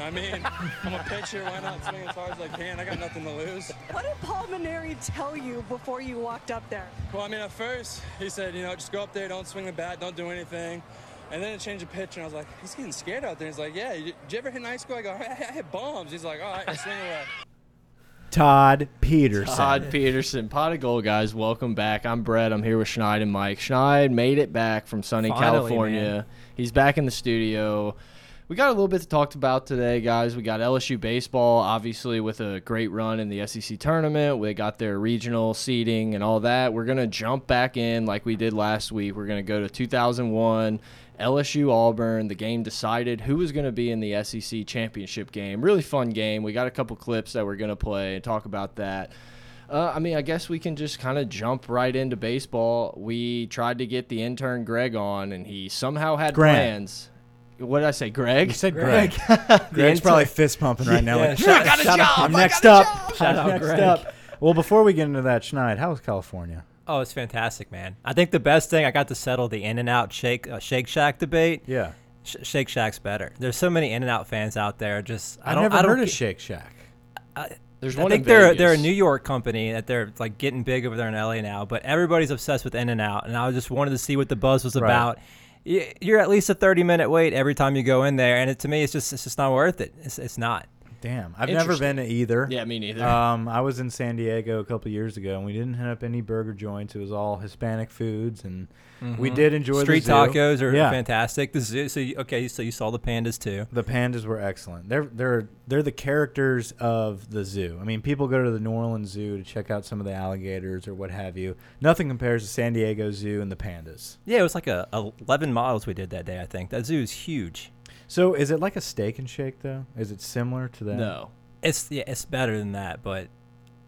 I mean, I'm a pitcher. Why not swing as hard as I can? I got nothing to lose. What did Paul Mainieri tell you before you walked up there? Well, I mean, at first, he said, you know, just go up there, don't swing the bat, don't do anything. And then it changed the pitch, and I was like, he's getting scared out there. He's like, yeah, did you ever hit in high school? I go, I, I hit bombs. He's like, all right, swing away. Todd Peterson. Todd Peterson, pot of gold, guys. Welcome back. I'm Brett. I'm here with Schneid and Mike. Schneid made it back from sunny Finally, California. man. He's back in the studio. We got a little bit to talk about today, guys. We got LSU baseball, obviously, with a great run in the SEC tournament. We got their regional seeding and all that. We're going to jump back in like we did last week. We're going to go to 2001, LSU Auburn. The game decided who was going to be in the SEC championship game. Really fun game. We got a couple clips that we're going to play and talk about that. Uh, I mean, I guess we can just kind of jump right into baseball. We tried to get the intern Greg on, and he somehow had Grant. plans. What did I say, Greg? You said Greg. Greg's probably fist pumping right now. Yeah, like, shout- "I got a shout out- job. I'm next got a up. Shout out next Greg. up. Well, before we get into that, Schneid, how was California? Oh, it's fantastic, man. I think the best thing I got to settle the In and Out Shake uh, Shake Shack debate. Yeah. Sh Shake Shack's better. There's so many In and Out fans out there. Just I I've don't. never I don't heard of Shake Shack. There's I one think in they're Vegas. they're a New York company that they're like getting big over there in LA now. But everybody's obsessed with In and Out, and I just wanted to see what the buzz was Right. about. You're at least a 30 minute wait every time you go in there, and it, to me, it's just it's just not worth it. It's it's not. Damn, I've never been to either. Yeah, me neither. Um, I was in San Diego a couple years ago, and we didn't hit up any burger joints. It was all Hispanic foods, and we did enjoy Mm-hmm. Street the zoo. tacos are yeah. fantastic. The zoo. So you, okay, so you saw the pandas too. The pandas were excellent. They're they're they're the characters of the zoo. I mean, people go to the New Orleans Zoo to check out some of the alligators or what have you. Nothing compares to San Diego Zoo and the pandas. Yeah, it was like a, a 11 miles we did that day. I think that zoo is huge. So, is it like a steak and shake though? Is it similar to that? no. It's yeah, it's better than that, but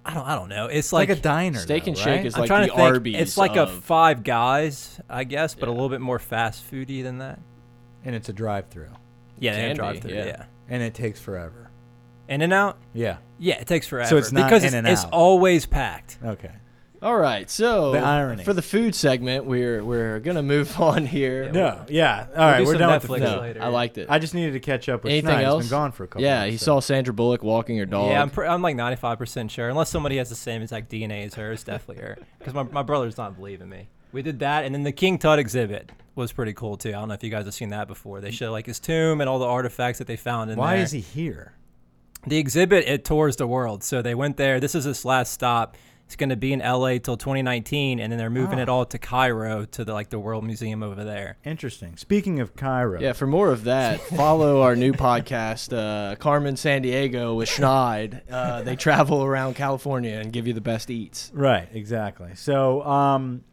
I don't I don't know. It's It's like, like, a diner. Steak though, and Shake is I'm like trying the to think. Arby's It's like a Five Guys, I guess, but a little bit more fast foody than that. and it's a drive-through, Yeah, they Can have be, drive through. yeah. Yeah. and it takes forever. In and out. Yeah. Yeah, it takes forever. So it's not because In it's, and it's always packed. Okay. All right, so The irony. for the food segment, we're we're gonna move on here. No. Yeah. All right. do We're some done with the Netflix food. No, later, I liked it. I just needed to catch up with Anything Schneid. else? It's been gone for a couple. yeah, months, he so. saw Sandra Bullock walking her dog. Yeah, I'm, pr- I'm like 95% sure. Unless somebody has the same exact DNA as her, it's definitely her. Because my, my brother's not believing me. We did that, and then the King Tut exhibit was pretty cool too. I don't know if you guys have seen that before. They show like his tomb and all the artifacts that they found in Why is he here? The exhibit it tours the world, so they went there. This is his last stop. It's going to be in LA till 2019, and then they're moving Ah. it all to Cairo to the like the World Museum over there. Interesting. Speaking of Cairo. Yeah, for more of that, follow our new podcast, uh, Carmen Sandiego with Schneid. Uh, they travel around California and give you the best eats. Right, exactly. So, um,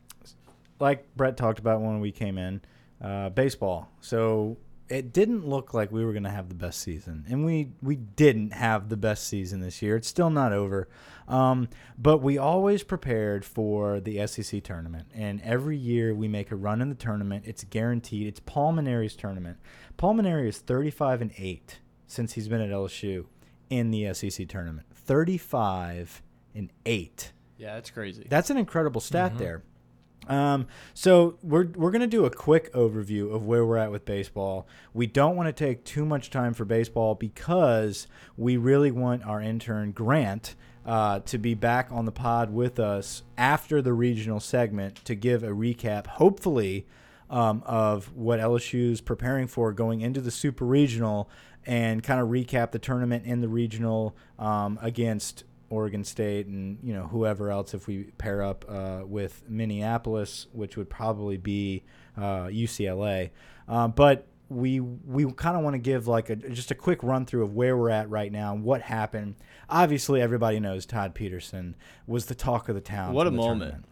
like Brett talked about when we came in, uh, baseball. So it didn't look like we were going to have the best season, and we we didn't have the best season this year. It's still not over, um, but we always prepared for the SEC tournament, and every year we make a run in the tournament. It's guaranteed. It's Paul Mainieri's tournament. Paul Mainieri is thirty five and eight since he's been at LSU in the SEC tournament. Thirty five and eight. Yeah, that's crazy. That's an incredible stat there. Um, so we're we're gonna do a quick overview of where we're at with baseball. We don't want to take too much time for baseball because we really want our intern Grant uh, to be back on the pod with us after the regional segment to give a recap, hopefully, um, of what LSU's preparing for going into the Super Regional and kind of recap the tournament in the regional um, against Oregon State and you know whoever else if we pair up uh, with Minneapolis, which would probably be uh, UCLA. Um, but we we kind of want to give like a just a quick run through of where we're at right now and what happened. Obviously, everybody knows Todd Peterson was the talk of the town. What a the moment. tournament.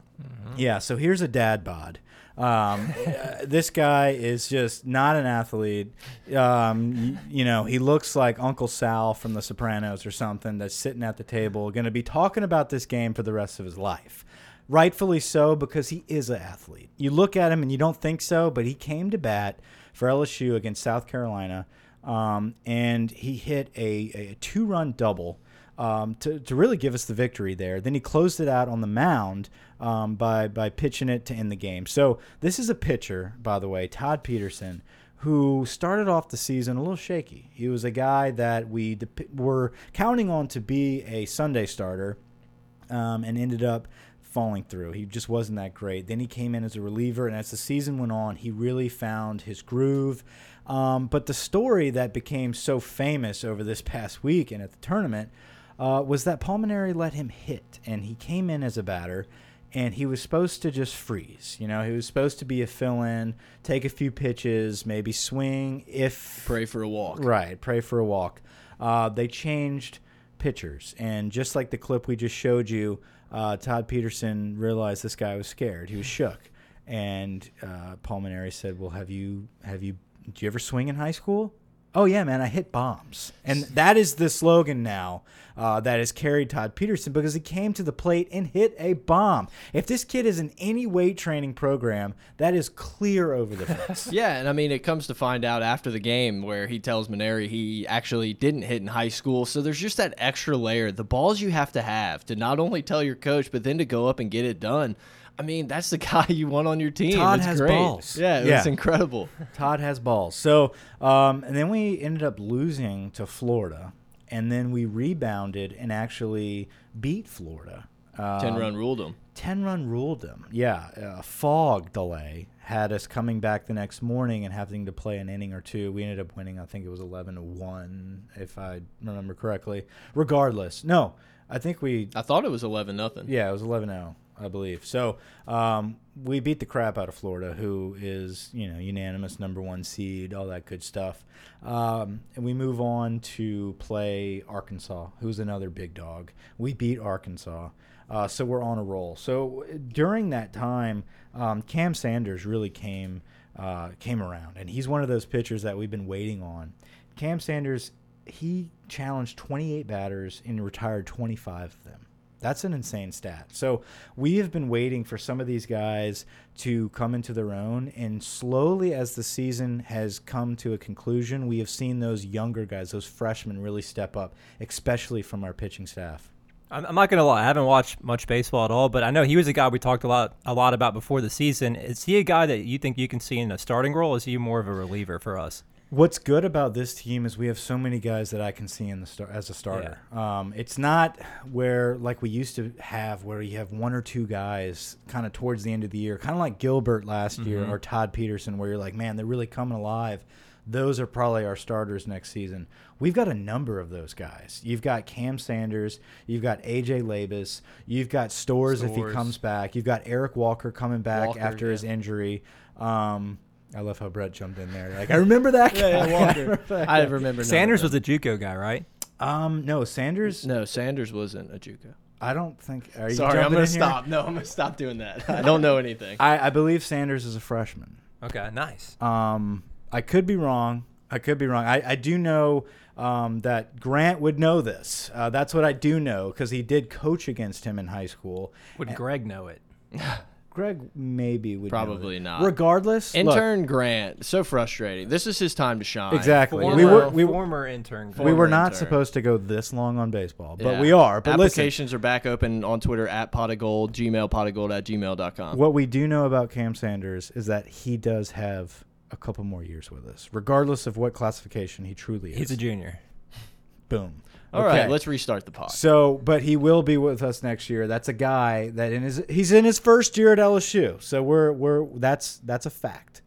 Yeah, so here's a dad bod. Um, uh, this guy is just not an athlete. Um, you know, he looks like Uncle Sal from The Sopranos or something that's sitting at the table, going to be talking about this game for the rest of his life. Rightfully so, because he is an athlete. You look at him and you don't think so, but he came to bat for LSU against South Carolina, um, and he hit a, a two run double. um, to, to really give us the victory there. Then he closed it out on the mound um, by by pitching it to end the game. So this is a pitcher, by the way, Todd Peterson, who started off the season a little shaky. He was a guy that we were counting on to be a Sunday starter, um, and ended up falling through. He just wasn't that great. Then he came in as a reliever, and as the season went on, he really found his groove. Um, but the story that became so famous over this past week and at the tournament uh, was that Paul Mainieri let him hit, and he came in as a batter, and he was supposed to just freeze. You know, he was supposed to be a fill-in, take a few pitches, maybe swing if Pray for a walk. Right, pray for a walk. Uh, they changed pitchers, and just like the clip we just showed you, uh, Todd Peterson realized this guy was scared. He was shook, and uh, Paul Mainieri said, "Well, have you have you did you ever swing in high school?" Oh yeah, man, I hit bombs, and that is the slogan now uh, that has carried Todd Peterson because he came to the plate and hit a bomb. If this kid is in any weight training program, that is clear over the fence. Yeah, and I mean, it comes to find out after the game where he tells Mainieri he actually didn't hit in high school. So there's just that extra layer. The balls you have to have to not only tell your coach, but then to go up and get it done. I mean, that's the guy you want on your team. Todd it's has great. balls. Yeah, it Yeah. was incredible. Todd has balls. So, um, and then we ended up losing to Florida, and then we rebounded and actually beat Florida. Um, 10 run ruled them. 10 run ruled them. Yeah. A fog delay had us coming back the next morning and having to play an inning or two. We ended up winning, I think it was 11 to 1, if I remember correctly. Regardless, no, I think we I thought it was 11 nothing. yeah, it was 11 0, I believe. So um, we beat the crap out of Florida, who is, you know, unanimous number one seed, all that good stuff. Um, and we move on to play Arkansas, who's another big dog. We beat Arkansas. Uh, so we're on a roll. So during that time, um, Cam Sanders really came uh, came around, and he's one of those pitchers that we've been waiting on. Cam Sanders, he challenged 28 batters and retired 25 of them. That's an insane stat. So we have been waiting for some of these guys to come into their own, and slowly, as the season has come to a conclusion, we have seen those younger guys, those freshmen, really step up, especially from our pitching staff. I'm, not gonna lie. I haven't watched much baseball at all, but I know he was a guy we talked a lot a lot about before the season. Is he a guy that you think you can see in a starting role? Is he more of a reliever for us? What's good about this team is we have so many guys that I can see in the star as a starter. Um, it's not where like we used to have, where you have one or two guys kind of towards the end of the year, kind of like Gilbert last year or Todd Peterson, where you're like, man, they're really coming alive. Those are probably our starters next season. We've got a number of those guys. You've got Cam Sanders, you've got AJ Labas, you've got Stores, if he comes back, you've got Eric Walker coming back Walker, after yeah. his injury. Um, I love how Brett jumped in there. Like I remember that guy. Yeah, yeah, Walker. remember that I remember Sanders was a JUCO guy, right? Um, no, Sanders. No, Sanders wasn't a JUCO. I don't think. Are you Sorry, I'm gonna in here? stop. No, I'm gonna stop doing that. I don't know anything. I, I believe Sanders is a freshman. Okay, nice. Um, I could be wrong. I could be wrong. I, I do know um, that Grant would know this. Uh, that's what I do know because he did coach against him in high school. Would Greg know it? Greg maybe would Probably it. not. Regardless, look, Intern Grant, so frustrating. This is his time to shine. Exactly. Former, We were- we- former intern. we were not intern. supposed to go this long on baseball, but Yeah. we are. But listen, Applications are back open on Twitter at pot of gold, Gmail pot of gold at gmail.com. What we do know about Cam Sanders is that he does have a couple more years with us, regardless of what classification he truly is. He's a junior. boom. All right, Okay. let's restart the pod. So, but he will be with us next year. That's a guy that in his he's in his first year at LSU. So we're we're that's that's a fact.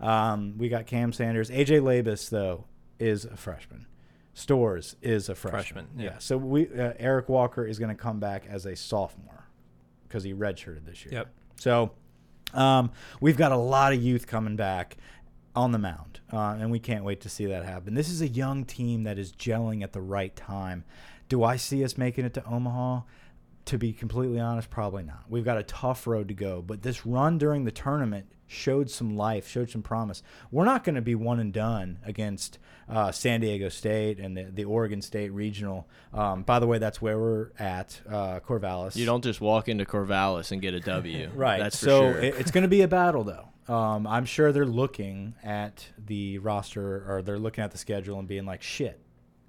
Um, we got Cam Sanders, AJ Labas though is a freshman. Stores is a freshman. Freshman, yeah. So we uh, Eric Walker is going to come back as a sophomore because he redshirted this year. Yep. So um, we've got a lot of youth coming back on the mound, uh, and we can't wait to see that happen. This is a young team that is gelling at the right time. Do I see us making it to Omaha? To be completely honest, probably not. We've got a tough road to go, but this run during the tournament showed some life, showed some promise. We're not going to be one and done against uh, San Diego State and the, the Oregon State Regional. Um, by the way, that's where we're at, uh, Corvallis. You don't just walk into Corvallis and get a W. Right. That's so sure. it- it's going to be a battle, though. Um, I'm sure they're looking at the roster or they're looking at the schedule and being like, shit,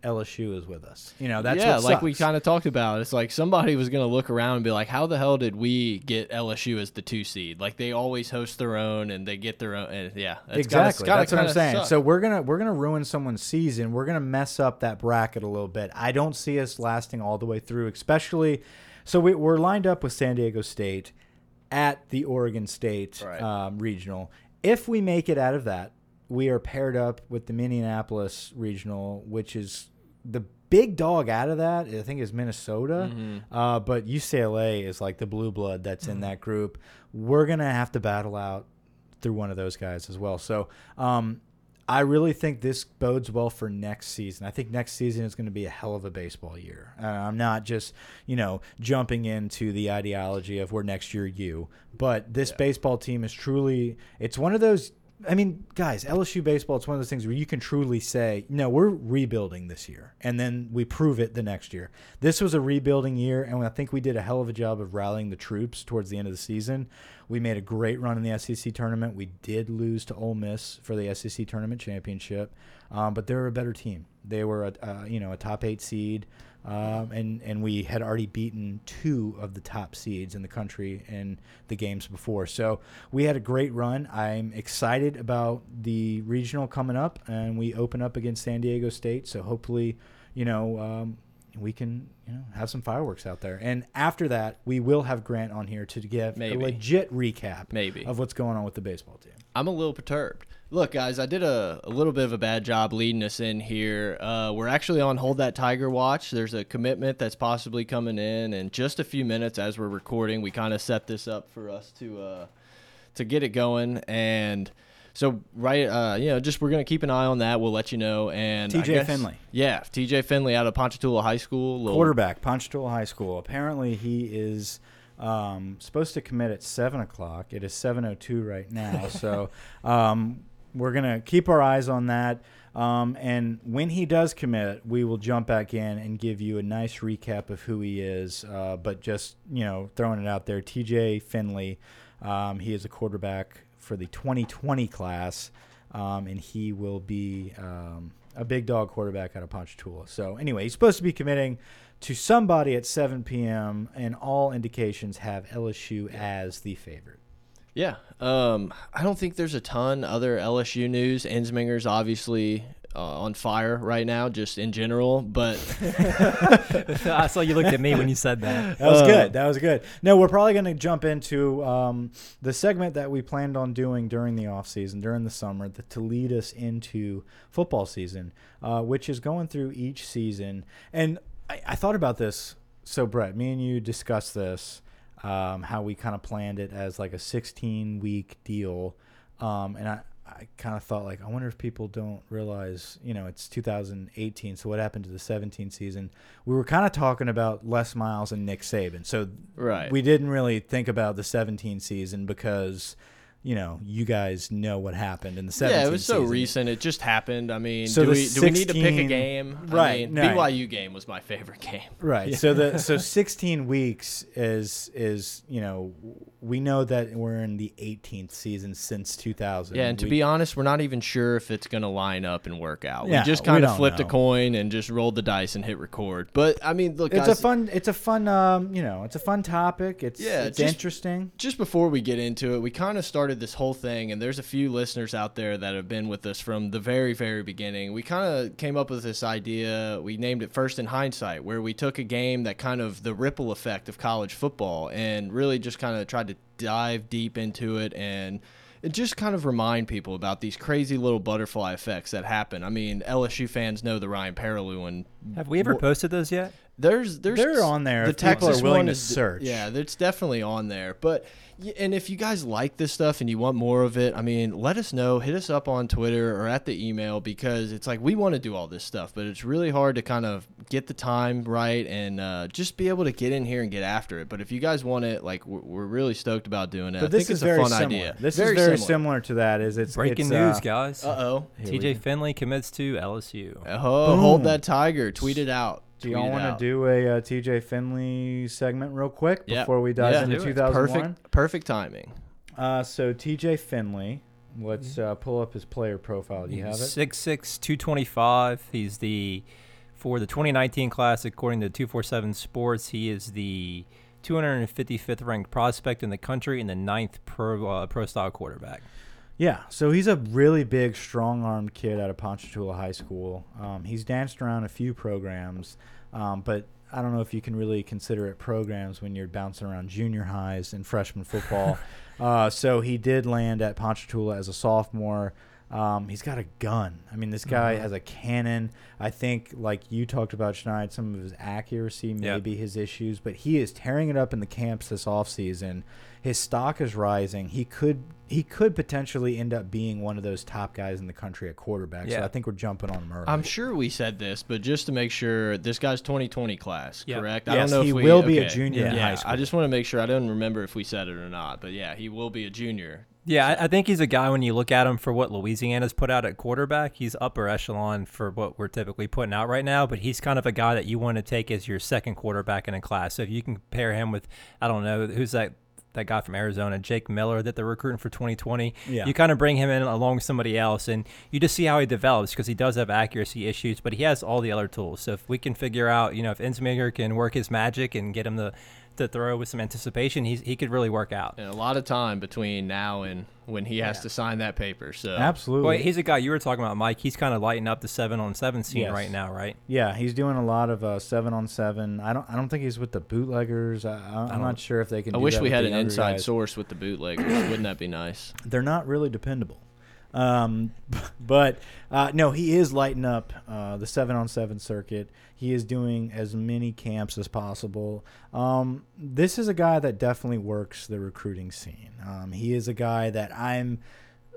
LSU is with us. You know, that's yeah, like we kind of talked about. It's like somebody was going to look around and be like, "How the hell did we get LSU as the two seed? Like they always host their own and they get their own." And yeah, it's exactly. Gotta, That's what I'm saying. suck. So we're gonna we're gonna ruin someone's season. We're gonna mess up that bracket a little bit. I don't see us lasting all the way through, especially. So we, we're lined up with San Diego State at the Oregon State Right. um, regional. If we make it out of that, we are paired up with the Minneapolis regional, which is the big dog out of that. I think is Minnesota, Mm-hmm. uh, but UCLA is like the blue blood that's in that group. We're gonna have to battle out through one of those guys as well. So um, I really think this bodes well for next season. I think next season is going to be a hell of a baseball year. Uh, I'm not just you know jumping into the ideology of we're next year you, but this baseball team is truly it's one of those. I mean, guys, LSU baseball, it's one of those things where you can truly say, no, we're rebuilding this year. And then we prove it the next year. This was a rebuilding year, and I think we did a hell of a job of rallying the troops towards the end of the season. We made a great run in the SEC tournament. We did lose to Ole Miss for the SEC tournament championship, um, but they're a better team. They were, a, uh, you know, a top eight seed, um, and and we had already beaten two of the top seeds in the country in the games before. So we had a great run. I'm excited about the regional coming up, and we open up against San Diego State. So hopefully, you know. Um, we can you know have some fireworks out there and after that we will have grant on here to give Maybe. a legit recap Maybe. of what's going on with the baseball team I'm a little perturbed. Look, guys, I did a, a little bit of a bad job leading us in here. Uh, we're actually on Hold That Tiger Watch. There's a commitment that's possibly coming in in just a few minutes as we're recording. We kind of set this up for us to uh, to get it going. And so, right, uh, you know, just we're going to keep an eye on that. We'll let you know. And TJ guess- Finley. Yeah, TJ Finley out of Ponchatoula High School. Quarterback ponchatoula high school apparently he is um, supposed to commit at 7 o'clock it is 7.02 right now so um, we're going to keep our eyes on that um, and when he does commit we will jump back in and give you a nice recap of who he is uh, but just you know throwing it out there tj finley um, he is a quarterback for the 2020 class um, and he will be um, a big dog quarterback out of Ponchatoula. So anyway, he's supposed to be committing to somebody at 7 p.m. and all indications have LSU as the favorite. Yeah. Um, I don't think there's a ton other LSU news. Ensminger's obviously uh, on fire right now, just in general. But I saw you looked at me when you said that. That was Uh, good. That was good. No, we're probably going to jump into um, the segment that we planned on doing during the off season, during the summer, that, to lead us into football season, uh, which is going through each season. And I, I thought about this. So, Brett, me and you discussed this, um, how we kind of planned it as like a 16 week deal. Um, and I, I kind of thought like, I wonder if people don't realize, you know, it's 2018. So what happened to the 17 season? We were kind of talking about Les Miles and Nick Saban. So Right. we didn't really think about the 17 season because, you know, you guys know what happened in the 17 yeah, it was so season. recent. It just happened. I mean, So do, we, do we need to pick a 16 game? I Right, mean, no. BYU game was my favorite game. Right. So the so 16 weeks is is you know we know that we're in the 18th season since 2000. Yeah, and to We- be honest, we're not even sure if it's going to line up and work out. Yeah, we just we kind of flipped a coin and just rolled the dice and hit record. But I mean, look, it's guys, a fun it's a fun um you know it's a fun topic. It's Yeah, it's just- interesting. just before we get into it, we kind of started this whole thing, and there's a few listeners out there that have been with us from the very, very beginning. We kind of came up with this idea. We named it First in Hindsight, where we took a game that kind of the ripple effect of college football and really just kind of tried to dive deep into it and. It just kind of remind people about these crazy little butterfly effects that happen. I mean, LSU fans know the Ryan Perrilloux one. Have we ever posted those yet? There's there's They're on there The if people are willing one to is search. Yeah, it's definitely on there. But and if you guys like this stuff and you want more of it, I mean, let us know. Hit us up on Twitter or at the email because it's like we want to do all this stuff, but it's really hard to kind of get the time right and uh, just be able to get in here and get after it. But if you guys want it, like we're, we're really stoked about doing it. But I this think is it's a very fun similar. idea. This is very similar. to that. Is it's Breaking it's, news, uh, guys. Uh oh. here TJ. Finley commits to LSU. Oh, Boom. hold that tiger. Tweet it out. Do y'all want to do a uh, TJ Finley segment real quick Yeah. before we dive Yeah. into Do it. 2001? Perfect. Perfect timing. Uh, so TJ Finley, let's uh, pull up his player profile. Do you have it? Six six two twenty five. He's the For the 2019 class, according to 247 Sports, he is the 255th ranked prospect in the country and the ninth pro uh, pro style quarterback. Yeah, so he's a really big, strong-armed kid out of Ponchatoula High School. Um, he's danced around a few programs, um, but I don't know if you can really consider it programs when you're bouncing around junior highs and freshman football. uh, so he did land at Ponchatoula as a sophomore. Um, he's got a gun. I mean, this guy Mhm. has a cannon. I think, like you talked about, Schneid, some of his accuracy, Yep. maybe his issues, but he is tearing it up in the camps this offseason. His stock is rising. He could he could potentially end up being one of those top guys in the country at quarterback. So I think we're jumping on him early. I'm sure we said this, but just to make sure, this guy's 2020 class, Yep. correct? Yes, I don't know he if we, will be a okay. junior in yeah, high school. I just want to make sure. I don't remember if we said it or not, but yeah, he will be a junior. Yeah, I, I think he's a guy when you look at him for what Louisiana's put out at quarterback, he's upper echelon for what we're typically putting out right now, but he's kind of a guy that you want to take as your second quarterback in a class. So if you can compare him with, I don't know, who's that that guy from Arizona, Jake Miller, that they're recruiting for 2020. Yeah. You kind of bring him in along with somebody else, and you just see how he develops because he does have accuracy issues, but he has all the other tools. So if we can figure out, you know, if Ensminger can work his magic and get him to, to throw with some anticipation, he's, he could really work out. And a lot of time between now and when he has to sign that paper. So Absolutely. Well, he's a guy you were talking about, Mike. He's kind of lighting up the seven on seven scene Yes. right now, right? Yeah, he's doing a lot of uh, seven on seven. I don't. I don't think he's with the bootleggers. I, I, I'm don't- sure if they can. I do wish that we had an inside guys. source with the bootleggers. Wouldn't that be nice? They're not really dependable. Um, but uh, no, he is lighting up uh, the seven on seven circuit. He is doing as many camps as possible. Um, this is a guy that definitely works the recruiting scene. Um, he is a guy that I'm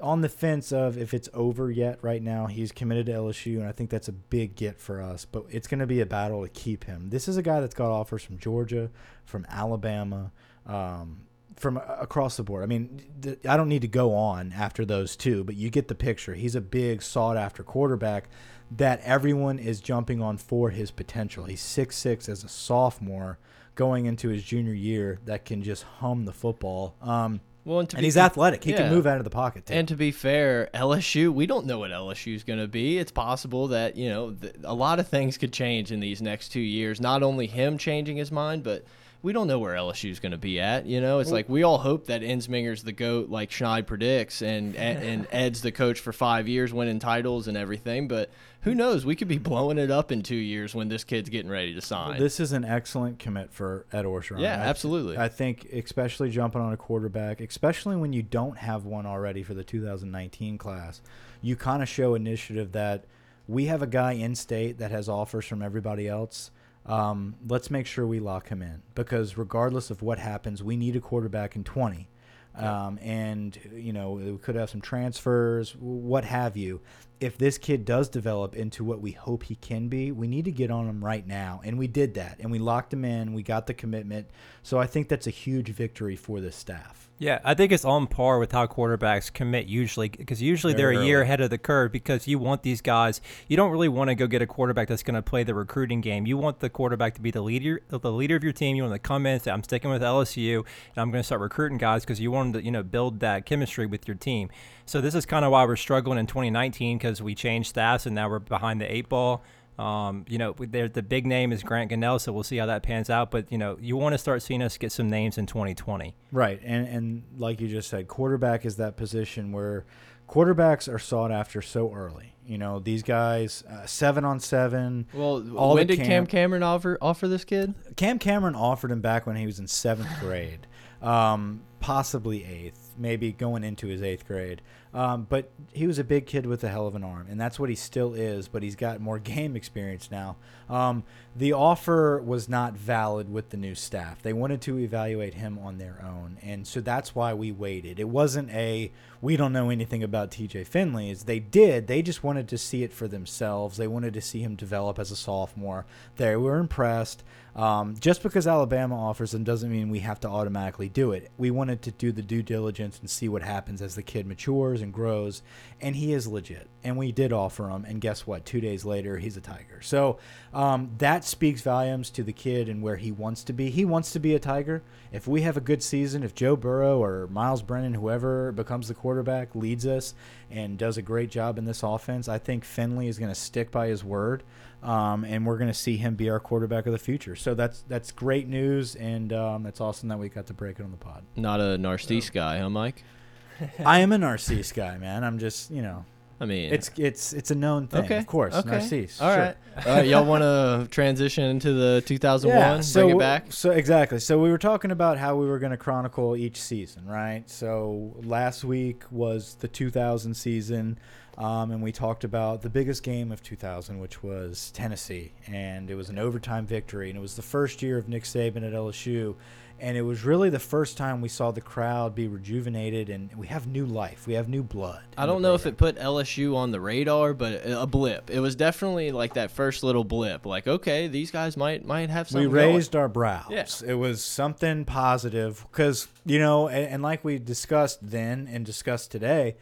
on the fence of if it's over yet right now. He's committed to LSU, and I think that's a big get for us. But it's going to be a battle to keep him. This is a guy that's got offers from Georgia, from Alabama, um, from across the board. I mean, th I don't need to go on after those two, but you get the picture. He's a big, sought after quarterback that everyone is jumping on for his potential. He's six six as a sophomore going into his junior year that can just hum the football. Um, Well, and, and he's athletic. He yeah. can move out of the pocket. Too. And to be fair, LSU, we don't know what LSU is going to be. It's possible that, you know, th a lot of things could change in these next two years. Not only him changing his mind, but we don't know where LSU is going to be at. You know, it's like we all hope that Ensminger's the GOAT, like Schneid predicts, and, and Ed's the coach for five years, winning titles and everything. But who knows? We could be blowing it up in two years when this kid's getting ready to sign. This is an excellent commit for Ed Orgeron. Yeah, I- absolutely. I think, especially jumping on a quarterback, especially when you don't have one already for the 2019 class, you kind of show initiative that we have a guy in state that has offers from everybody else. Um, let's make sure we lock him in because regardless of what happens, we need a quarterback in 20. Um, and you know we could have some transfers, what have you. If this kid does develop into what we hope he can be, we need to get on him right now, and we did that, and we locked him in. We got the commitment, so I think that's a huge victory for this staff. Yeah, I think it's on par with how quarterbacks commit usually, because usually Very they're a year early. ahead of the curve. Because you want these guys, you don't really want to go get a quarterback that's going to play the recruiting game. You want the quarterback to be the leader, the leader of your team. You want to come in, and say, "I'm sticking with LSU, and I'm going to start recruiting guys," because you want them to, you know, build that chemistry with your team. So this is kind of why we're struggling in 2019 because we changed staffs and now we're behind the eight ball. Um, you know, the big name is Grant Gunnell, so we'll see how that pans out. But you know, you want to start seeing us get some names in 2020. Right, and and like you just said, quarterback is that position where quarterbacks are sought after so early. You know, these guys uh, seven on seven. well, all when the did Cam Cameron offer offer this kid? Cam Cameron offered him back when he was in seventh grade, um, possibly eighth, maybe going into his eighth grade. Um, but he was a big kid with a hell of an arm, and that's what he still is. But he's got more game experience now. Um, the offer was not valid with the new staff. They wanted to evaluate him on their own, and so that's why we waited. It wasn't a we don't know anything about TJ Finley. Is they did. They just wanted to see it for themselves. They wanted to see him develop as a sophomore. They were impressed. Um, just because Alabama offers them doesn't mean we have to automatically do it. We wanted to do the due diligence and see what happens as the kid matures and and grows, and he is legit. And we did offer him, and guess what? Two days later, he's a Tiger. So um, that speaks volumes to the kid and where he wants to be. He wants to be a Tiger. If we have a good season, if Joe Burrow or Myles Brennan, whoever becomes the quarterback, leads us and does a great job in this offense, I think Finley is going to stick by his word. Um, and we're going to see him be our quarterback of the future. So that's that's great news, and um, it's awesome that we got to break it on the pod. Not a Narcisse guy, huh, Mike? I am a Narcisse guy, man. I'm just you know, I mean, it's it's it's a known thing, okay. of course. Okay. Narcisse. All sure. right. All right. Y'all want to transition into the 2001? so Bring it back. So exactly. So we were talking about how we were going to chronicle each season, right? So last week was the 2000 season, um, and we talked about the biggest game of 2000, which was Tennessee, and it was an overtime victory, and it was the first year of Nick Saban at LSU. And it was really the first time we saw the crowd be rejuvenated, and we have new life. We have new blood. I don't know if it put LSU on the radar, but a blip. It was definitely like that first little blip. Like, okay, these guys might might have we something. going. raised our brows. Yeah. It was something positive because you know, and, and like we discussed then and discussed today,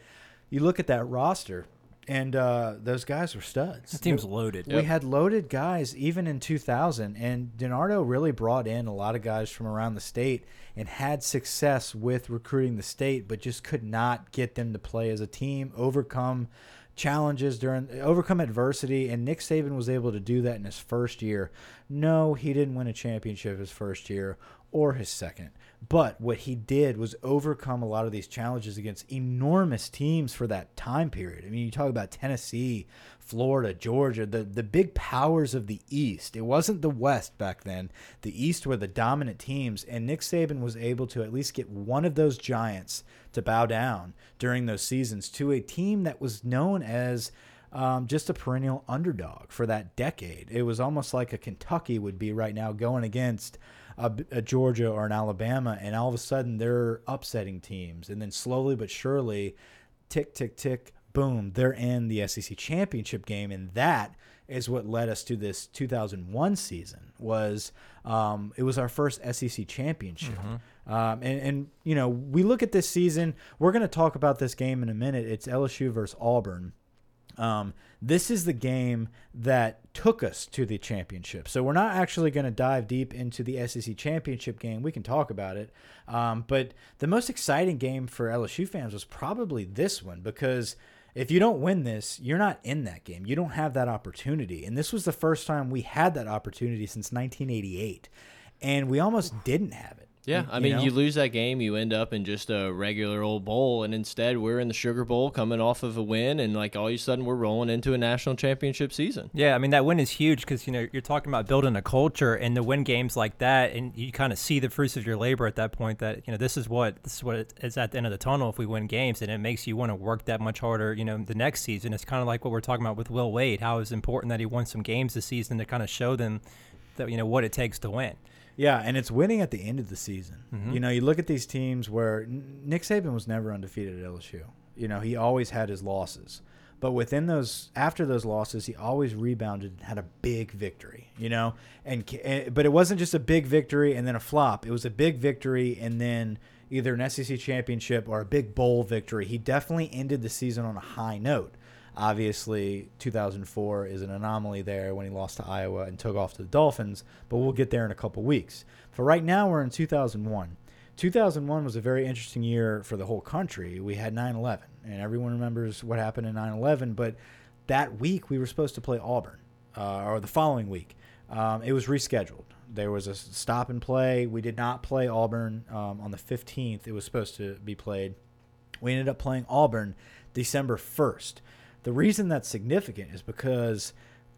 you look at that roster, and uh, those guys were studs. The team's loaded. We had loaded guys even in 2000, and DiNardo really brought in a lot of guys from around the state and had success with recruiting the state, but just could not get them to play as a team, overcome challenges during overcome adversity and Nick Saban was able to do that in his first year. No, he didn't win a championship his first year or his second. But what he did was overcome a lot of these challenges against enormous teams for that time period. I mean, you talk about Tennessee, Florida, Georgia, the the big powers of the East. It wasn't the West back then. The East were the dominant teams, and Nick Saban was able to at least get one of those giants to bow down during those seasons to a team that was known as um, just a perennial underdog for that decade. It was almost like a Kentucky would be right now going against a, a Georgia or an Alabama, and all of a sudden they're upsetting teams, and then slowly but surely, tick tick tick, boom, they're in the SEC championship game, and that is what led us to this 2001 season. Was um, it was our first SEC championship. Um, and, and, you know, we look at this season, we're going to talk about this game in a minute. It's LSU versus Auburn. Um, this is the game that took us to the championship. So we're not actually going to dive deep into the SEC championship game. We can talk about it. Um, but the most exciting game for LSU fans was probably this one because if you don't win this, you're not in that game. You don't have that opportunity. And this was the first time we had that opportunity since 1988. And we almost didn't have it. Yeah, I you mean, know? you lose that game, you end up in just a regular old bowl, and instead we're in the Sugar Bowl coming off of a win, and like all of a sudden we're rolling into a national championship season. Yeah, I mean that win is huge because you know you're talking about building a culture and to win games like that, and you kind of see the fruits of your labor at that point. That you know this is what this is what it is at the end of the tunnel if we win games, and it makes you want to work that much harder. You know the next season. It's kind of like what we're talking about with Will Wade. How it's important that he won some games this season to kind of show them that you know what it takes to win. Yeah, and it's winning at the end of the season. Mm-hmm. You know, you look at these teams where Nick Saban was never undefeated at LSU. You know, he always had his losses. But within those, after those losses, he always rebounded and had a big victory. You know, and eh, but it wasn't just a big victory and then a flop. It was a big victory and then either an SEC championship or a big bowl victory. He definitely ended the season on a high note. Obviously, 2004 is an anomaly there when he lost to Iowa and took off to the Dolphins, but we'll get there in a couple weeks. For right now, we're in 2001. 2001 was a very interesting year for the whole country. We had 9 11, and everyone remembers what happened in 9 11, but that week we were supposed to play Auburn, uh, or the following week. Um, it was rescheduled. There was a stop and play. We did not play Auburn um, on the 15th. It was supposed to be played. We ended up playing Auburn December 1st. The reason that's significant is because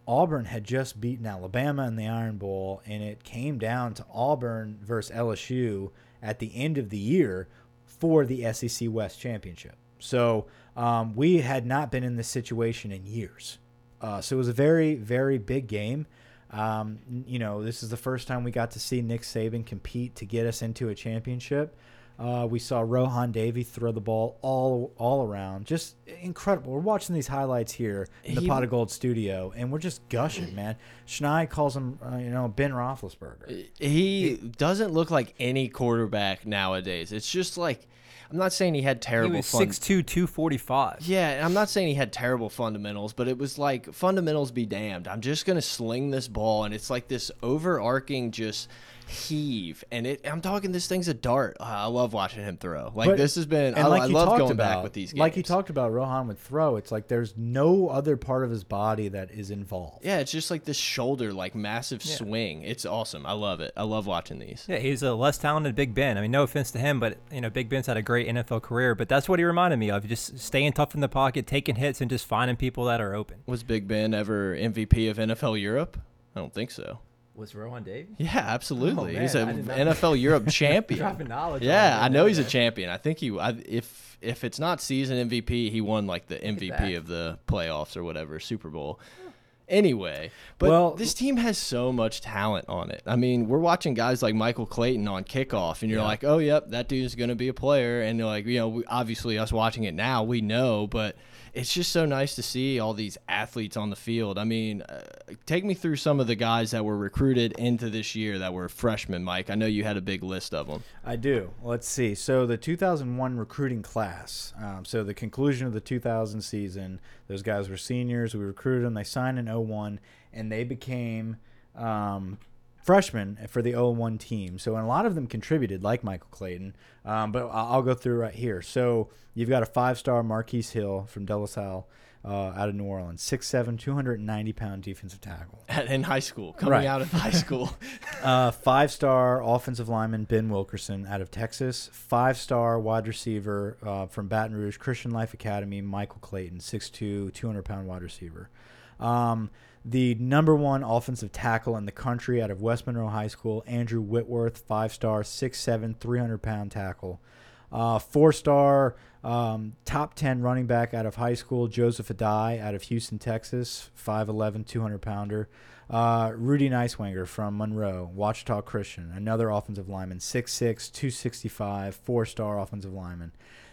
Auburn had just beaten Alabama in the Iron Bowl, and it came down to Auburn versus LSU at the end of the year for the SEC West Championship. So um, we had not been in this situation in years. Uh, so it was a very, very big game. Um, you know, this is the first time we got to see Nick Saban compete to get us into a championship. Uh, we saw Rohan Davey throw the ball all all around. Just incredible. We're watching these highlights here in the He- Pot of Gold studio, and we're just gushing, man. Schneid calls him, uh, you know, Ben Roethlisberger. He doesn't look like any quarterback nowadays. It's just like I'm not saying he had terrible. He was fun. 6'2", 245. Yeah, and I'm not saying he had terrible fundamentals, but it was like fundamentals be damned. I'm just gonna sling this ball, and it's like this overarching just heave, and it. I'm talking this thing's a dart. Uh, I love watching him throw. Like But- this has been. I, like I love talked going about, back with these games. like you talked about, Rohan would throw. It's like there's no other part of his body that is involved. Yeah, it's just like this shoulder, like massive swing. It's awesome. I love it. I love watching these. Yeah, he's a less talented Big Ben. I mean, no offense to him, but you know, Big Ben's had a great NFL career. But that's what he reminded me of: just staying tough in the pocket, taking hits, and just finding people that are open. Was Big Ben ever MVP of NFL Europe? I don't think so. Was Rohan Davey? Yeah, absolutely. Oh, he's an NFL Europe champion. Dropping knowledge. Yeah. I know he's a champion. I think he, I, if if it's not season MVP, he won like the. MVP of the playoffs or whatever Super Bowl. Anyway, but Well- this team has so much talent on it. I mean, we're watching guys like Michael Clayton on kickoff, and you're like, oh, yep, that dude's going to be a player. And like, you know, we, obviously us watching it now, we know, but it's just so nice to see all these athletes on the field. I mean, uh, take me through some of the guys that were recruited into this year that were freshmen, Mike. I know you had a big list of them. I do. Let's see. So the 2001 recruiting class. Um, so the conclusion of the 2000 season, those guys were seniors. We recruited them. They signed in 01, and they became um, freshmen for the 01 team. So and a lot of them contributed, like Michael Clayton. Um, but I'll go through right here. So you've got a five-star Marquise Hill from De La Salle. Uh, out of New Orleans, 6'7", 290 pound defensive tackle. in high school, coming Right. out of high school. Uh, five star offensive lineman Ben Wilkerson out of Texas. Five star wide receiver uh, from Baton Rouge Christian Life Academy, Michael Clayton, 6'2, 200 pound wide receiver. Um, the number one offensive tackle in the country out of West Monroe High School, Andrew Whitworth, five star, 6'7, 300 pound tackle. Uh, four star um, top 10 running back out of high school, Joseph Addai out of Houston, Texas, 5'11, 200 pounder. Uh, Rudy Niswanger from Monroe, Ouachita Christian, another offensive lineman, 6'6, 265, four star offensive lineman.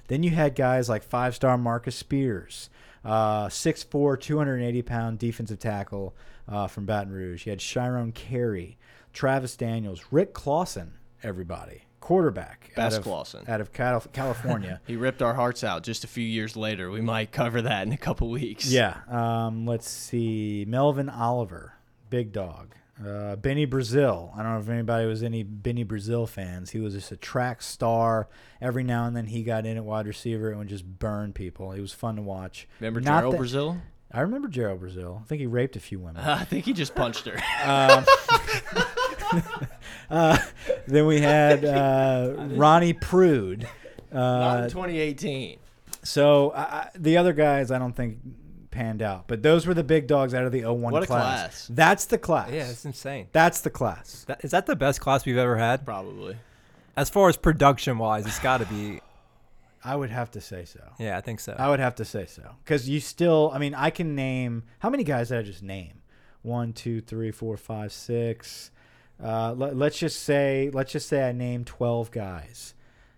Then you had guys like five star Marcus Spears, uh, 6'4, 280 pound defensive tackle uh, from Baton Rouge. You had Shyrone Carey, Travis Daniels, Rick Clausen, everybody, quarterback out Best of, Clausen. out of California. He ripped our hearts out just a few years later. We might cover that in a couple weeks. Yeah. Um, let's see. Melvin Oliver, big dog. Uh, Benny Brazil. I don't know if anybody was any Benny Brazil fans. He was just a track star. Every now and then he got in at wide receiver and would just burn people. He was fun to watch. Remember Not Gerald that- Brazil? I remember Gerald Brazil. I think he raped a few women. I think he just punched her. Uh, then we had uh, Ronnie Prude. Not Uh, in 2018. so the other guys, I don't think panned out. But those were the big dogs out of the 01 What a class. class. That's the class. Yeah, it's insane. That's the class. That, is that the best class we've ever had? Probably. As far as production wise, it's got to be. I would have to say so. Yeah, I think so. I would have to say so because you still. I mean, I can name how many guys did I just name? One, two, three, four, five, six. Uh, let, let's just say, let's just say I named twelve guys.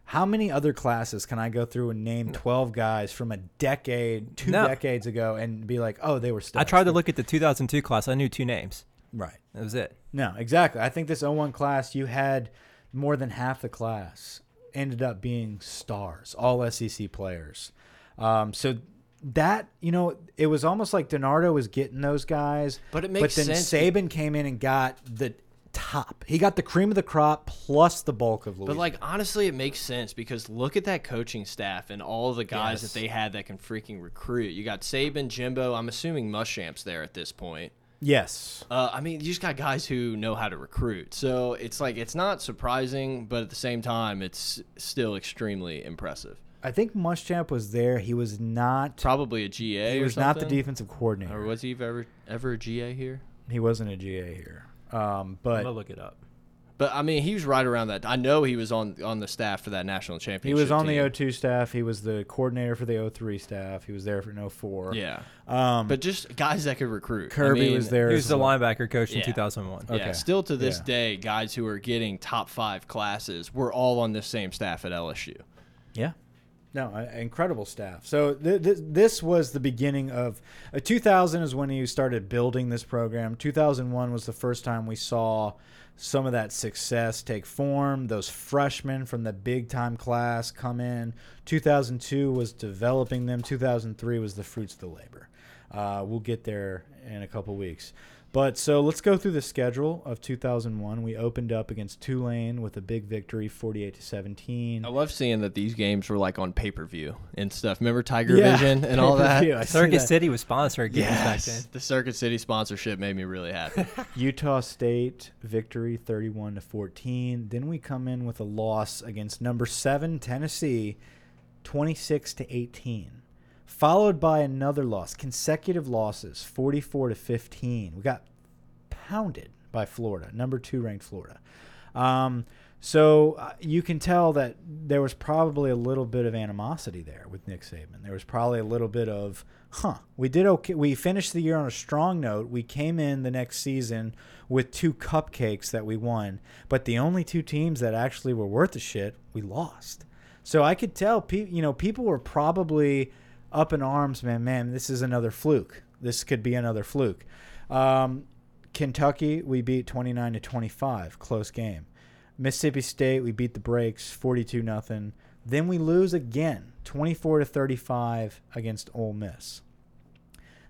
How many other classes can I go through and name twelve guys from a decade, two No. decades ago, and be like, oh, they were studs? I tried to look at the 2002 class. I knew two names. right. That was it. No, exactly. I think this 01 class, you had more than half the class ended up being stars, all SEC players. Um, so that, you know, it was almost like DiNardo was getting those guys. But it makes sense. But then sense. Saban came in and got the top. He got the cream of the crop plus the bulk of Louisiana. But like honestly, it makes sense because look at that coaching staff and all the guys Yes. that they had that can freaking recruit. You got Saban, Jimbo. I'm assuming Muschamp's there at this point. yes. Uh, I mean, you just got guys who know how to recruit. So it's like it's not surprising, but at the same time, it's still extremely impressive. I think Muschamp was there. He was not. Probably a GA. He was not the defensive coordinator. Or was he ever ever a GA here? he wasn't a GA here. Um, but I'm gonna look it up. But I mean, he was right around that. I know he was on on the staff for that national championship. He was on team. the 02 staff. He was the coordinator for the 03 staff. He was there for an 04. Yeah, Um, but just guys that could recruit. I Kirby mean, was there. He was the well. linebacker coach in Yeah. 2001. Yeah, Okay. still to this Yeah. day, guys who are getting top five classes were all on the same staff at LSU. Yeah. No, uh, incredible staff. So th th this was the beginning of uh, 2000 is when he started building this program. 2001 was the first time we saw some of that success take form. Those freshmen from the big time class come in. 2002 was developing them. 2003 was the fruits of the labor. Uh, we'll get there in a couple weeks. But so let's go through the schedule of 2001. We opened up against Tulane with a big victory, 48 to 17. I love seeing that these games were like on pay per view and stuff. Remember Tiger Yeah, Vision and all that? pay-per-view. I Circuit that. City was sponsoring games back then. The Circuit City sponsorship made me really happy. Utah State victory 31 to 14. Then we come in with a loss against number 7 Tennessee 26 to 18. Followed by another loss, consecutive losses 44 to 15. We got pounded by Florida, number 2 ranked Florida. Um, so uh, you can tell that there was probably a little bit of animosity there with Nick Saban. There was probably a little bit of, huh, we did okay. We finished the year on a strong note. We came in the next season with two cupcakes that we won, but the only two teams that actually were worth a shit, we lost. So I could tell, pe- you know, people were probably up in arms, man. Man, this is another fluke. This could be another fluke. Um, Kentucky, we beat 29 to 25, close game. Mississippi State, we beat the Brakes 42 nothing. Then we lose again, 24 to 35 against Ole Miss.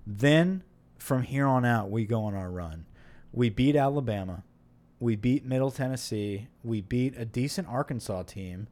Then from here on out, we go on our run. We beat Alabama. We beat Middle Tennessee. We beat a decent Arkansas team.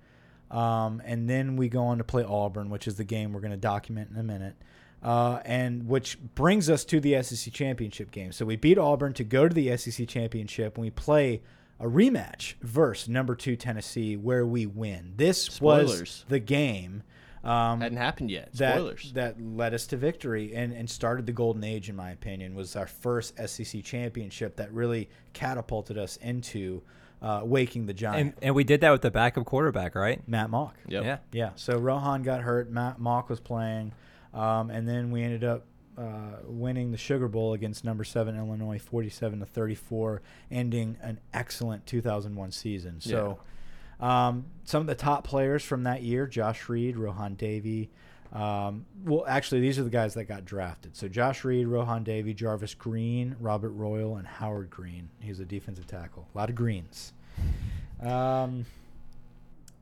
Um, and then we go on to play Auburn, which is the game we're going to document in a minute. Uh, and which brings us to the SEC championship game. So we beat Auburn to go to the SEC championship, and we play a rematch versus number two Tennessee, where we win. This was the game um, Hadn't happened yet. that that led us to victory and, and started the golden age, in my opinion. Was our first SEC championship that really catapulted us into uh, waking the giant. And, and we did that with the backup quarterback, right? Matt Mauck. Yep. Yeah. Yeah. So Rohan got hurt. Matt Mauck was playing, um, and then we ended up uh, winning the Sugar Bowl against number seven Illinois, forty-seven to thirty-four, ending an excellent 2001 season. So, um, some of the top players from that year: Josh Reed, Rohan Davey. Um, well, actually, these are the guys that got drafted. So Josh Reed, Rohan Davey, Jarvis Green, Robert Royal, and Howard Green. He's a defensive tackle. A lot of greens. Um,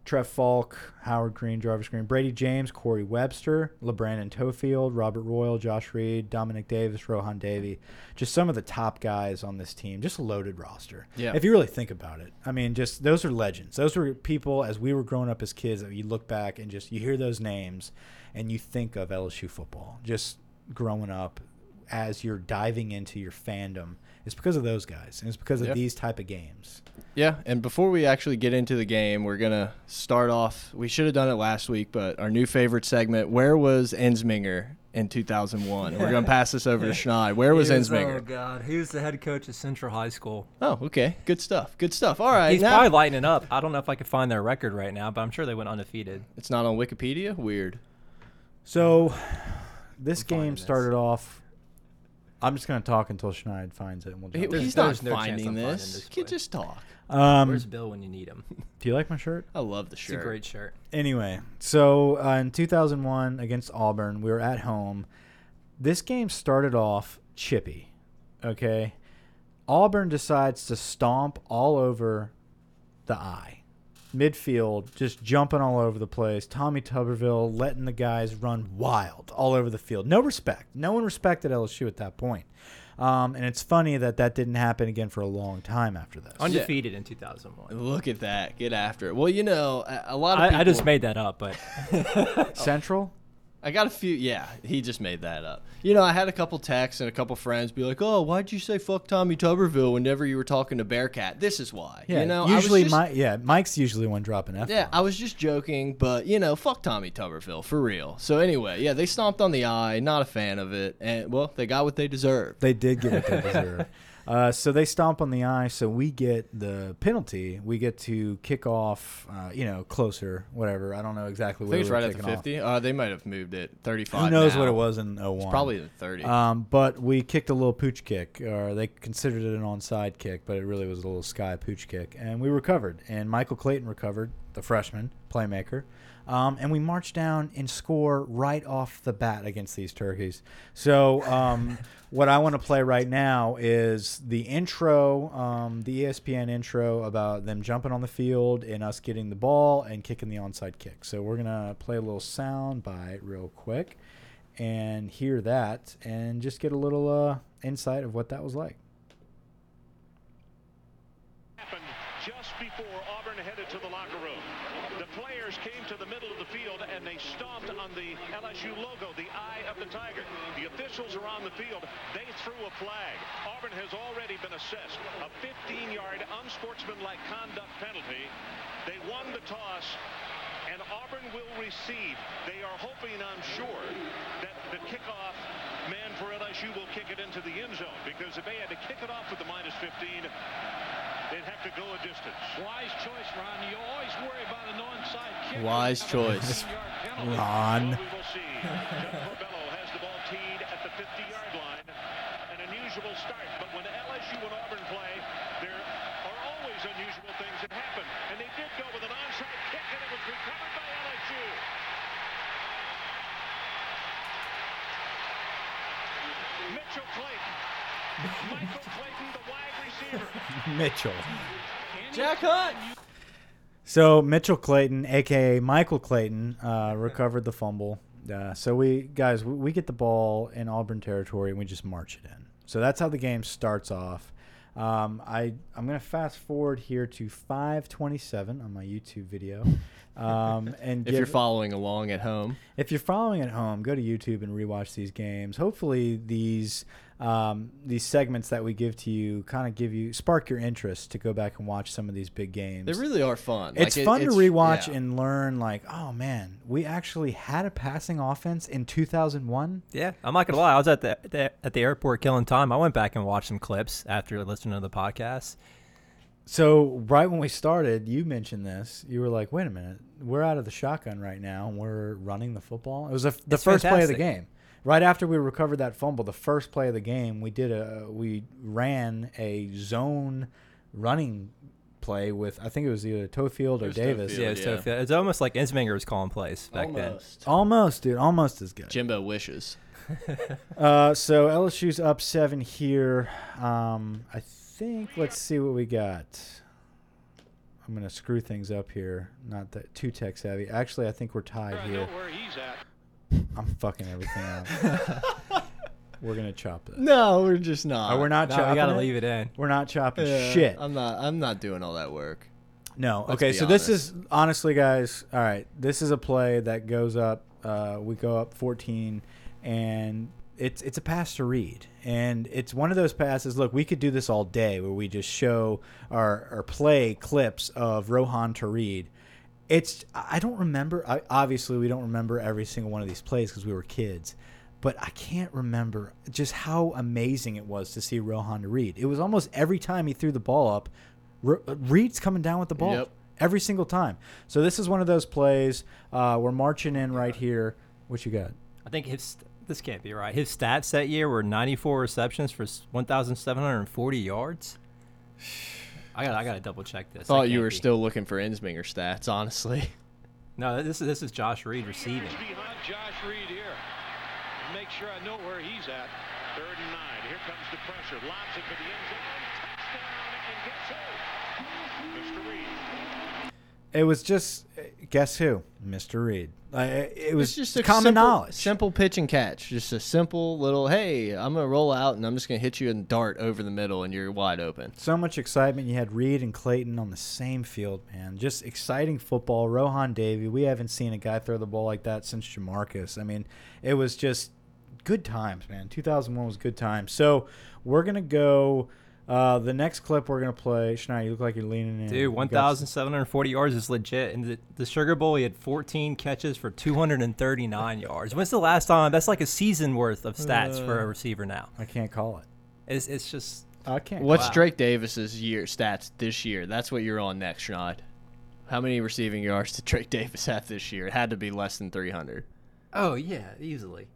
Trev Faulk, Howard Green, Jarvis Green, Bradie James, Corey Webster, LaBrandon Toefield, Robert Royal, Josh Reed, Domanick Davis, Rohan Davey. Just some of the top guys on this team. Just a loaded roster. Yeah. If you really think about it. I mean, just those are legends. Those were people as we were growing up as kids that you look back and just you hear those names and you think of LSU football. Just growing up as you're diving into your fandom. It's because of those guys. And it's because of Yeah. these type of games. Yeah, and before we actually get into the game, we're gonna start off. We should have done it last week, but our new favorite segment: Where was Ensminger in 2001? We're gonna pass this over to Schneid. Where was He Oh Ensminger? God, he was the head coach of Central High School. Oh, okay, good stuff. Good stuff. All right, He's now probably lighting up. I don't know if I could find their record right now, but I'm sure they went undefeated. it's not on Wikipedia. Weird. So this I'm finding game this. started off. I'm just going to talk until Schneid finds it. And we'll He- jump There's- he's there's not no chance finding I'm finding this. this Kid, play. just talk. Um, Where's Bill when you need him? do you like my shirt? I love the shirt. It's shirt. a great shirt. Anyway, so uh, in 2001 against Auburn, we were at home. This game started off chippy. Okay, Auburn decides to stomp all over the eye. Midfield just jumping all over the place. Tommy Tuberville letting the guys run wild all over the field. No respect. No one respected LSU at that point. Um, and it's funny that that didn't happen again for a long time after this. Undefeated in 2001. Look at that. Get after it. Well, you know, a, a lot of people. I, I just made that up, but Central. I got a few. Yeah, he just made that up. You know, I had a couple texts and a couple friends be like, "Oh, why'd you say fuck Tommy Tuberville whenever you were talking to Bearcat?" This is why. Yeah, you know, usually just- my yeah, Mike's usually one dropping F. Yeah, I was just joking, but you know, fuck Tommy Tuberville for real. So anyway, yeah, they stomped on the eye. Not a fan of it, and well, they got what they deserved. They did get what they deserve. Uh, so they stomp on the eye. So we get the penalty. We get to kick off. Uh, you know, closer, whatever. I don't know exactly I think it's we right at the 50. Uh, they might have moved it 35. Who knows now. what it was in 01? It's probably the 30. Um, but we kicked a little pooch kick, or they considered it an onside kick, but it really was a little sky pooch kick, and we recovered. And Michael Clayton recovered, the freshman playmaker, um, and we march down and score right off the bat against these turkeys. So um, what I want to play right now is the intro, um, the ESPN intro about them jumping on the field and us getting the ball and kicking the onside kick. So we're gonna play a little sound bite real quick and hear that and just get a little uh, insight of what that was like. happened just before Auburn headed to the locker room. Players came to the middle of the field and they stomped on the LSU logo, the eye of the tiger. The officials are on the field. They threw a flag. Auburn has already been assessed a 15-yard unsportsmanlike conduct penalty. They won the toss and Auburn will receive. They are hoping, I'm sure, that the kickoff man for LSU will kick it into the end zone because if they had to kick it off with the minus 15, they'd have to go a distance. Wise choice, Ron. You always worry about an onside kick. Wise choice. Ron. Well, we will see. Jeff Corbello has the ball teed at the 50-yard line. An unusual start, but when LSU and Auburn play, there are always unusual things that happen. And they did go with an onside kick, and it was recovered by LSU. Mitchell Clayton. Michael Clayton, the wide receiver. Mitchell. Jack Hunt. So Mitchell Clayton, aka Michael Clayton, uh, recovered the fumble. Uh, so we guys, we, we get the ball in Auburn territory and we just march it in. So that's how the game starts off. Um, I I'm gonna fast forward here to 5:27 on my YouTube video. Um, and If you're following along at home, if you're following at home, go to YouTube and rewatch these games. Hopefully, these um, these segments that we give to you kind of give you spark your interest to go back and watch some of these big games. they really are fun. it's Like, it- fun to it's- rewatch yeah. and learn. Like, oh man, we actually had a passing offense in 2001. Yeah, I'm not gonna lie. I was at the, the at the airport killing time. I went back and watched some clips after listening to the podcast. So right when we started, you mentioned this. You were like, "Wait a minute, we're out of the shotgun right now. and We're running the football." It was a, the It's first play of the game. Right after we recovered that fumble, the first play of the game, we did a we ran a zone running play with I think it was either Toefield or Davis. Toefield. Yeah, it's, yeah. so, it's almost like Ensminger was calling plays back then. Almost. Almost, dude, almost as good. Jimbo wishes. Uh, so LSU's up seven here. Um, I think. Let's see what we got. I'm gonna screw things up here. Not that too tech savvy. Actually, I think we're tied I here. Know where he's at. I'm fucking everything up. we're gonna chop this. No, we're just not. Oh, we're not No, chopping we gotta it? leave it in. We're not chopping Yeah, shit. I'm not. I'm not doing all that work. No. Let's okay, be so this is honestly, guys. All right, this is a play that goes up. Uh, we go up 14, and it's it's a pass to Reed, and it's one of those passes. Look, we could do this all day, where we just show our or play clips of Rohan to Reed. It's I don't remember. I, obviously, we don't remember every single one of these plays because we were kids. But I can't remember just how amazing it was to see Rohan to Reed. It was almost every time he threw the ball up, Re- Reed's coming down with the ball Yep. every single time. So this is one of those plays. Uh, we're marching in right here. What you got? I think his this can't be right. His stats that year were 94 receptions for 1,740 yards. I got I got to double check this. That Thought you were be. still looking for Ensminger stats, honestly. No, this is this is Josh Reed receiving. Behind Josh Reed here. Make sure I know where he's at. Third and nine. Here comes the pressure. Lobs it for the end zone. Touchdown. And guess who? Mr. Reed. It was just guess who, Mr. Reed. Uh, it was It's just a common simple, knowledge. Simple pitch and catch. Just a simple little. Hey, I'm gonna roll out and I'm just gonna hit you and dart over the middle and you're wide open. So much excitement. You had Reed and Clayton on the same field, man. Just exciting football. Rohan Davey. We haven't seen a guy throw the ball like that since JaMarcus. I mean, it was just good times, man. 2001 was good times. So we're gonna go. Uh, the next clip we're gonna play. Schneider, you look like you're leaning in. Dude, 1,740 yards is legit. And the, the Sugar Bowl, he had 14 catches for 239 yards. When's the last time? That's like a season worth of stats for a receiver now. I can't call it. It's, it's just I can't. What's Wow. Drake Davis's year stats this year? That's what you're on next, Schneid. How many receiving yards did Drake Davis have this year? It had to be less than 300. Oh yeah, easily.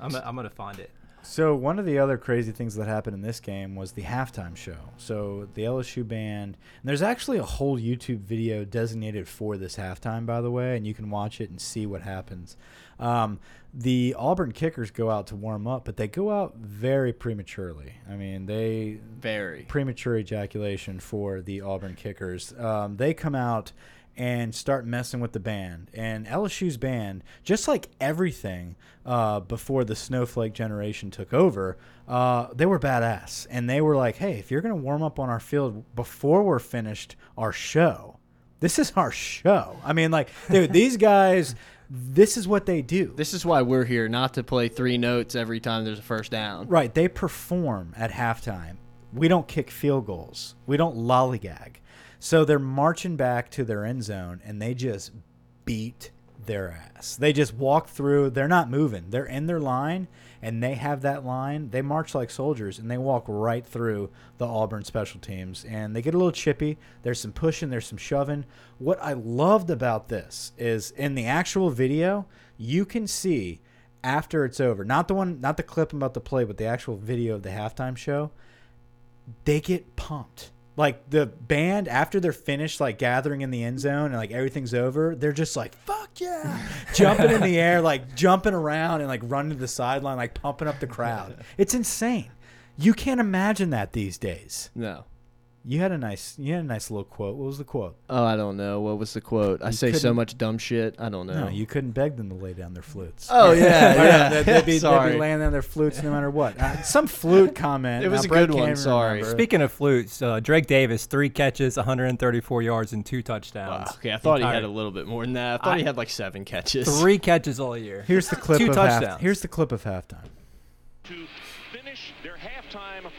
I'm i I'm gonna find it. So one of the other crazy things that happened in this game was the halftime show. So the LSU band, and there's actually a whole YouTube video designated for this halftime, by the way, and you can watch it and see what happens. Um, the Auburn kickers go out to warm up, but they go out very prematurely. I mean, they Very. premature ejaculation for the Auburn kickers. Um, they come out and start messing with the band. And LSU's band, just like everything uh, before the Snowflake generation took over, uh, they were badass. And they were like, hey, if you're going to warm up on our field before we're finished our show, this is our show. I mean, like, dude, these guys, this is what they do. This is why we're here, not to play three notes every time there's a first down. Right. They perform at halftime. We don't kick field goals. We don't lollygag. So they're marching back to their end zone and they just beat their ass. They just walk through. They're not moving. They're in their line and they have that line. They march like soldiers and they walk right through the Auburn special teams and they get a little chippy. There's some pushing, there's some shoving. What I loved about this is in the actual video, you can see after it's over, not the one, not the clip about the play, but the actual video of the halftime show, they get pumped. Like the band after they're finished, like gathering in the end zone and like everything's over, they're just like "fuck yeah," jumping in the air, like jumping around and like running to the sideline, like pumping up the crowd. It's insane. You can't imagine that these days. No. You had a nice, you had a nice little quote. What was the quote? Oh, I don't know. What was the quote? I You say so couldn't- much dumb shit. I don't know. No, you couldn't beg them to lay down their flutes. Oh yeah, yeah. they'd, they'd be, they'd Sorry. be laying down their flutes no matter what. Uh, some flute comment. It was Now, a Brett good can't one, even sorry. remember. Speaking of flutes, uh, Drake Davis, three catches, 134 yards, and two touchdowns. Wow, okay, I thought he had a little bit more than that. I thought I- he had like seven catches. Three catches all year. Here's the clip Two of half, touchdowns. Here's the clip of halftime. to finish their halftime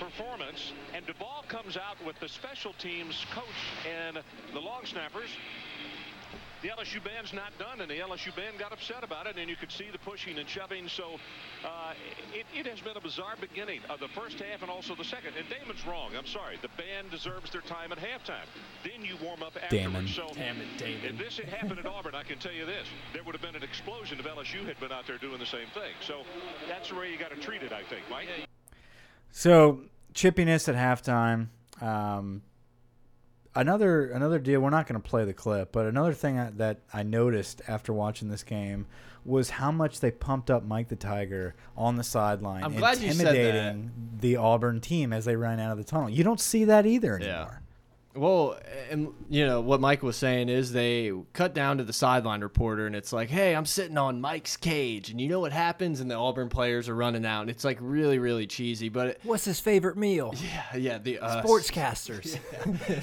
performance. And Duval comes out with the special teams coach and the long snappers. The LSU band's not done, and the LSU band got upset about it, and you could see the pushing and shoving. So uh, it, it has been a bizarre beginning of the first half and also the second. And Damon's wrong. I'm sorry. The band deserves their time at halftime. Then you warm up Damon. afterwards. So Damn it, Damon. if this had happened at Auburn, I can tell you this: there would have been an explosion if LSU had been out there doing the same thing. So that's the way you got to treat it, I think, Mike. So chippiness at halftime. Um, another another deal. We're not going to play the clip, but another thing I, that I noticed after watching this game was how much they pumped up Mike the Tiger on the sideline, I'm glad you said that. intimidating the Auburn team as they ran out of the tunnel. You don't see that either Yeah. Well, and you know what Mike was saying is they cut down to the sideline reporter, and it's like, "Hey, I'm sitting on Mike's cage," and you know what happens, and the Auburn players are running out, and it's like really, really cheesy. But it, What's his favorite meal? yeah, yeah, the uh, Sportscasters.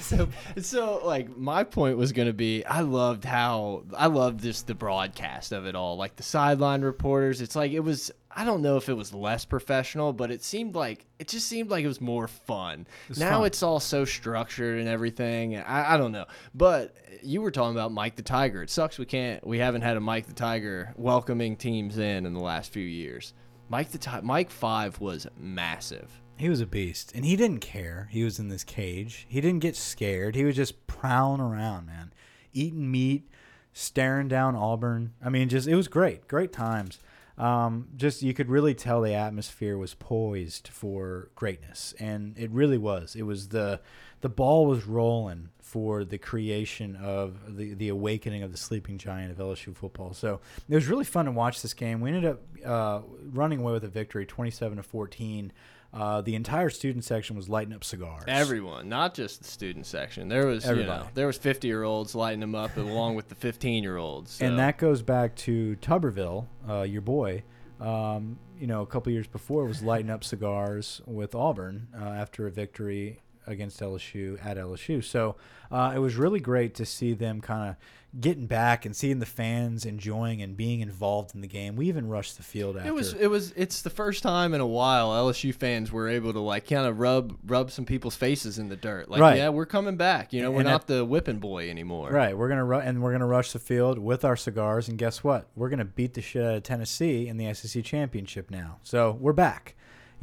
so, so like my point was gonna be, I loved how I loved just the broadcast of it all, like the sideline reporters. It's like it was. I don't know if it was less professional, but it seemed like it just seemed like it was more fun. now fun. it's all so structured and everything. I, I don't know, but you were talking about Mike the Tiger. It sucks we can't we haven't had a Mike the Tiger welcoming teams in in the last few years. Mike the Ti- Mike Five was massive. He was a beast, and he didn't care. He was in this cage. He didn't get scared. He was just prowling around, man, eating meat, staring down Auburn. I mean, just it was great, great times. Um, just you could really tell the atmosphere was poised for greatness, and it really was. It was the the ball was rolling for the creation of the the awakening of the sleeping giant of LSU football. So it was really fun to watch this game. We ended up uh, running away with a victory, twenty seven to fourteen. Uh, the entire student section was lighting up cigars. Everyone, not just the student section. There was, you know, there was 50 year olds lighting them up along with the 15 year olds. and that goes back to Tuberville, uh, your boy. Um, you know, a couple years before was lighting up cigars with Auburn uh, after a victory against LSU at LSU. So uh, it was really great to see them kind of getting back and seeing the fans enjoying and being involved in the game. We even rushed the field after. It was it was it's the first time in a while LSU fans were able to like kind of rub rub some people's faces in the dirt. Like Right. yeah, we're coming back. You know, we're And not the whipping boy anymore. Right, we're gonna and we're gonna rush the field with our cigars, and guess what? We're gonna beat the shit out of Tennessee in the SEC championship now. So we're back.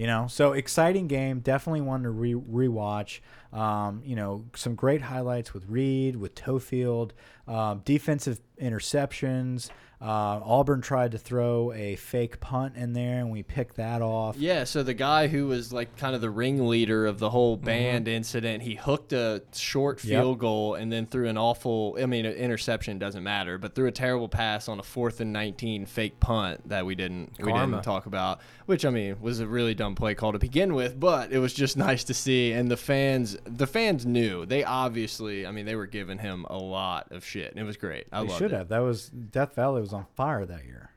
You know, so exciting game. Definitely one to re rewatch. Um, you know, some great highlights with Reed, with Toefield, um, defensive interceptions. Uh, Auburn tried to throw a fake punt in there, and we picked that off. Yeah, so the guy who was like kind of the ringleader of the whole band incident, he hooked a short Mm-hmm. Yep. field goal and then threw an awful, I mean, an interception doesn't matter, but threw a terrible pass on a fourth and 19 fake punt that we didn't we didn't talk about, which I mean was a really dumb play call to begin with, but it was just nice to see and the fans the fans knew. They obviously, I mean, they were giving him a lot of shit and it was great. I They should it. have. That was Death Valley was on fire that year.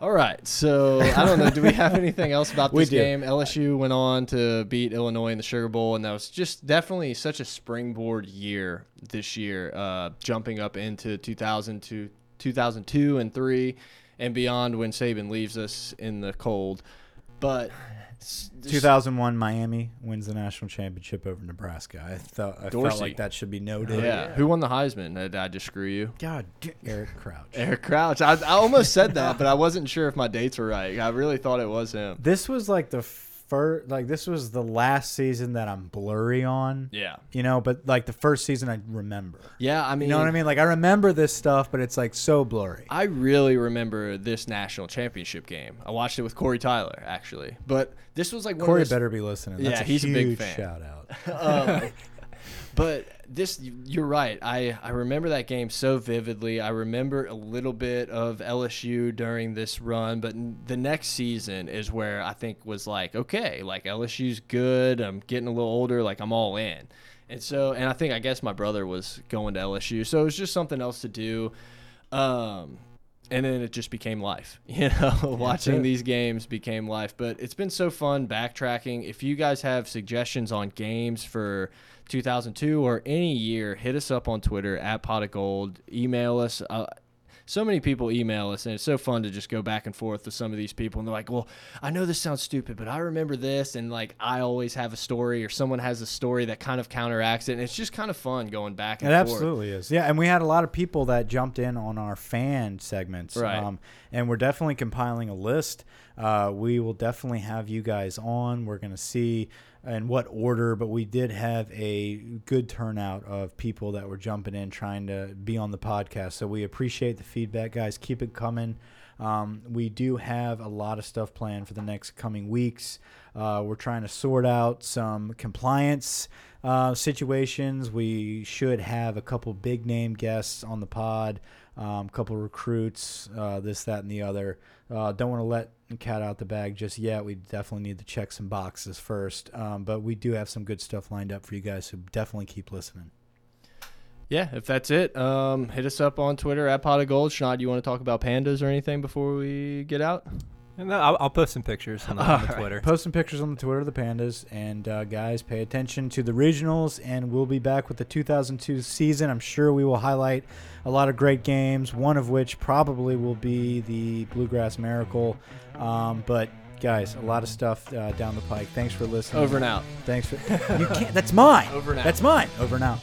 All right, so I don't know. Do we have anything else about this game? LSU went on to beat Illinois in the Sugar Bowl, and that was just definitely such a springboard year this year, uh, jumping up into 2000 to 2002 and three and beyond when Saban leaves us in the cold. But 2001 Miami wins the national championship over Nebraska. I thought I felt like that should be noted. yeah, who won the Heisman? Did I just screw you? God, Eric Crouch. Eric Crouch. I, I almost said that, but I wasn't sure if my dates were right. I really thought it was him. This was like the first, like this was the last season that I'm blurry on. Yeah. You know, but like the first season I remember. Yeah, I mean, You know what I mean? Like I remember this stuff, but it's like so blurry. I really remember this national championship game. I watched it with Corey Tyler, actually. But this was like one Corey better be listening. That's Yeah, a he's a big fan. shout out. um, but this, you're right. I, I remember that game so vividly. I remember a little bit of LSU during this run, but the next season is where I think was like, okay, like LSU's good. I'm getting a little older. Like I'm all in. And so, and I think, I guess my brother was going to LSU. So it was just something else to do. Um, and then it just became life. You know, watching these games became life. But it's been so fun backtracking. If you guys have suggestions on games for 2002 or any year, hit us up on Twitter at pot of gold. Email us. Uh, so many people email us, and it's so fun to just go back and forth with some of these people. And they're like, "Well, I know this sounds stupid, but I remember this." And like, I always have a story, or someone has a story that kind of counteracts it. And it's just kind of fun going back and forth. It forth. absolutely is. Yeah, and we had a lot of people that jumped in on our fan segments. Right. Um, and we're definitely compiling a list. Uh, we will definitely have you guys on. We're going to see in what order, but we did have a good turnout of people that were jumping in trying to be on the podcast. So we appreciate the feedback, guys. Keep it coming. Um, we do have a lot of stuff planned for the next coming weeks. Uh, we're trying to sort out some compliance uh, situations. We should have a couple big name guests on the pod, a um, couple recruits, uh, this, that, and the other. Uh, don't want to let cat out the bag just yet. We definitely need to check some boxes first. Um, but we do have some good stuff lined up for you guys, so definitely keep listening. Yeah, if that's it, um, hit us up on Twitter at pot of gold. Sean, do you want to talk about pandas or anything before we get out? And I'll, I'll post some pictures on the, on the Twitter. Post some pictures on the Twitter of the Pandas. And uh, guys, pay attention to the regionals. And we'll be back with the 2002 season. I'm sure we will highlight a lot of great games, one of which probably will be the Bluegrass Miracle. Um, but guys, a lot of stuff uh, down the pike. Thanks for listening. Over and out. Thanks for. You can't. That's mine. Over and out. That's mine. Over and out.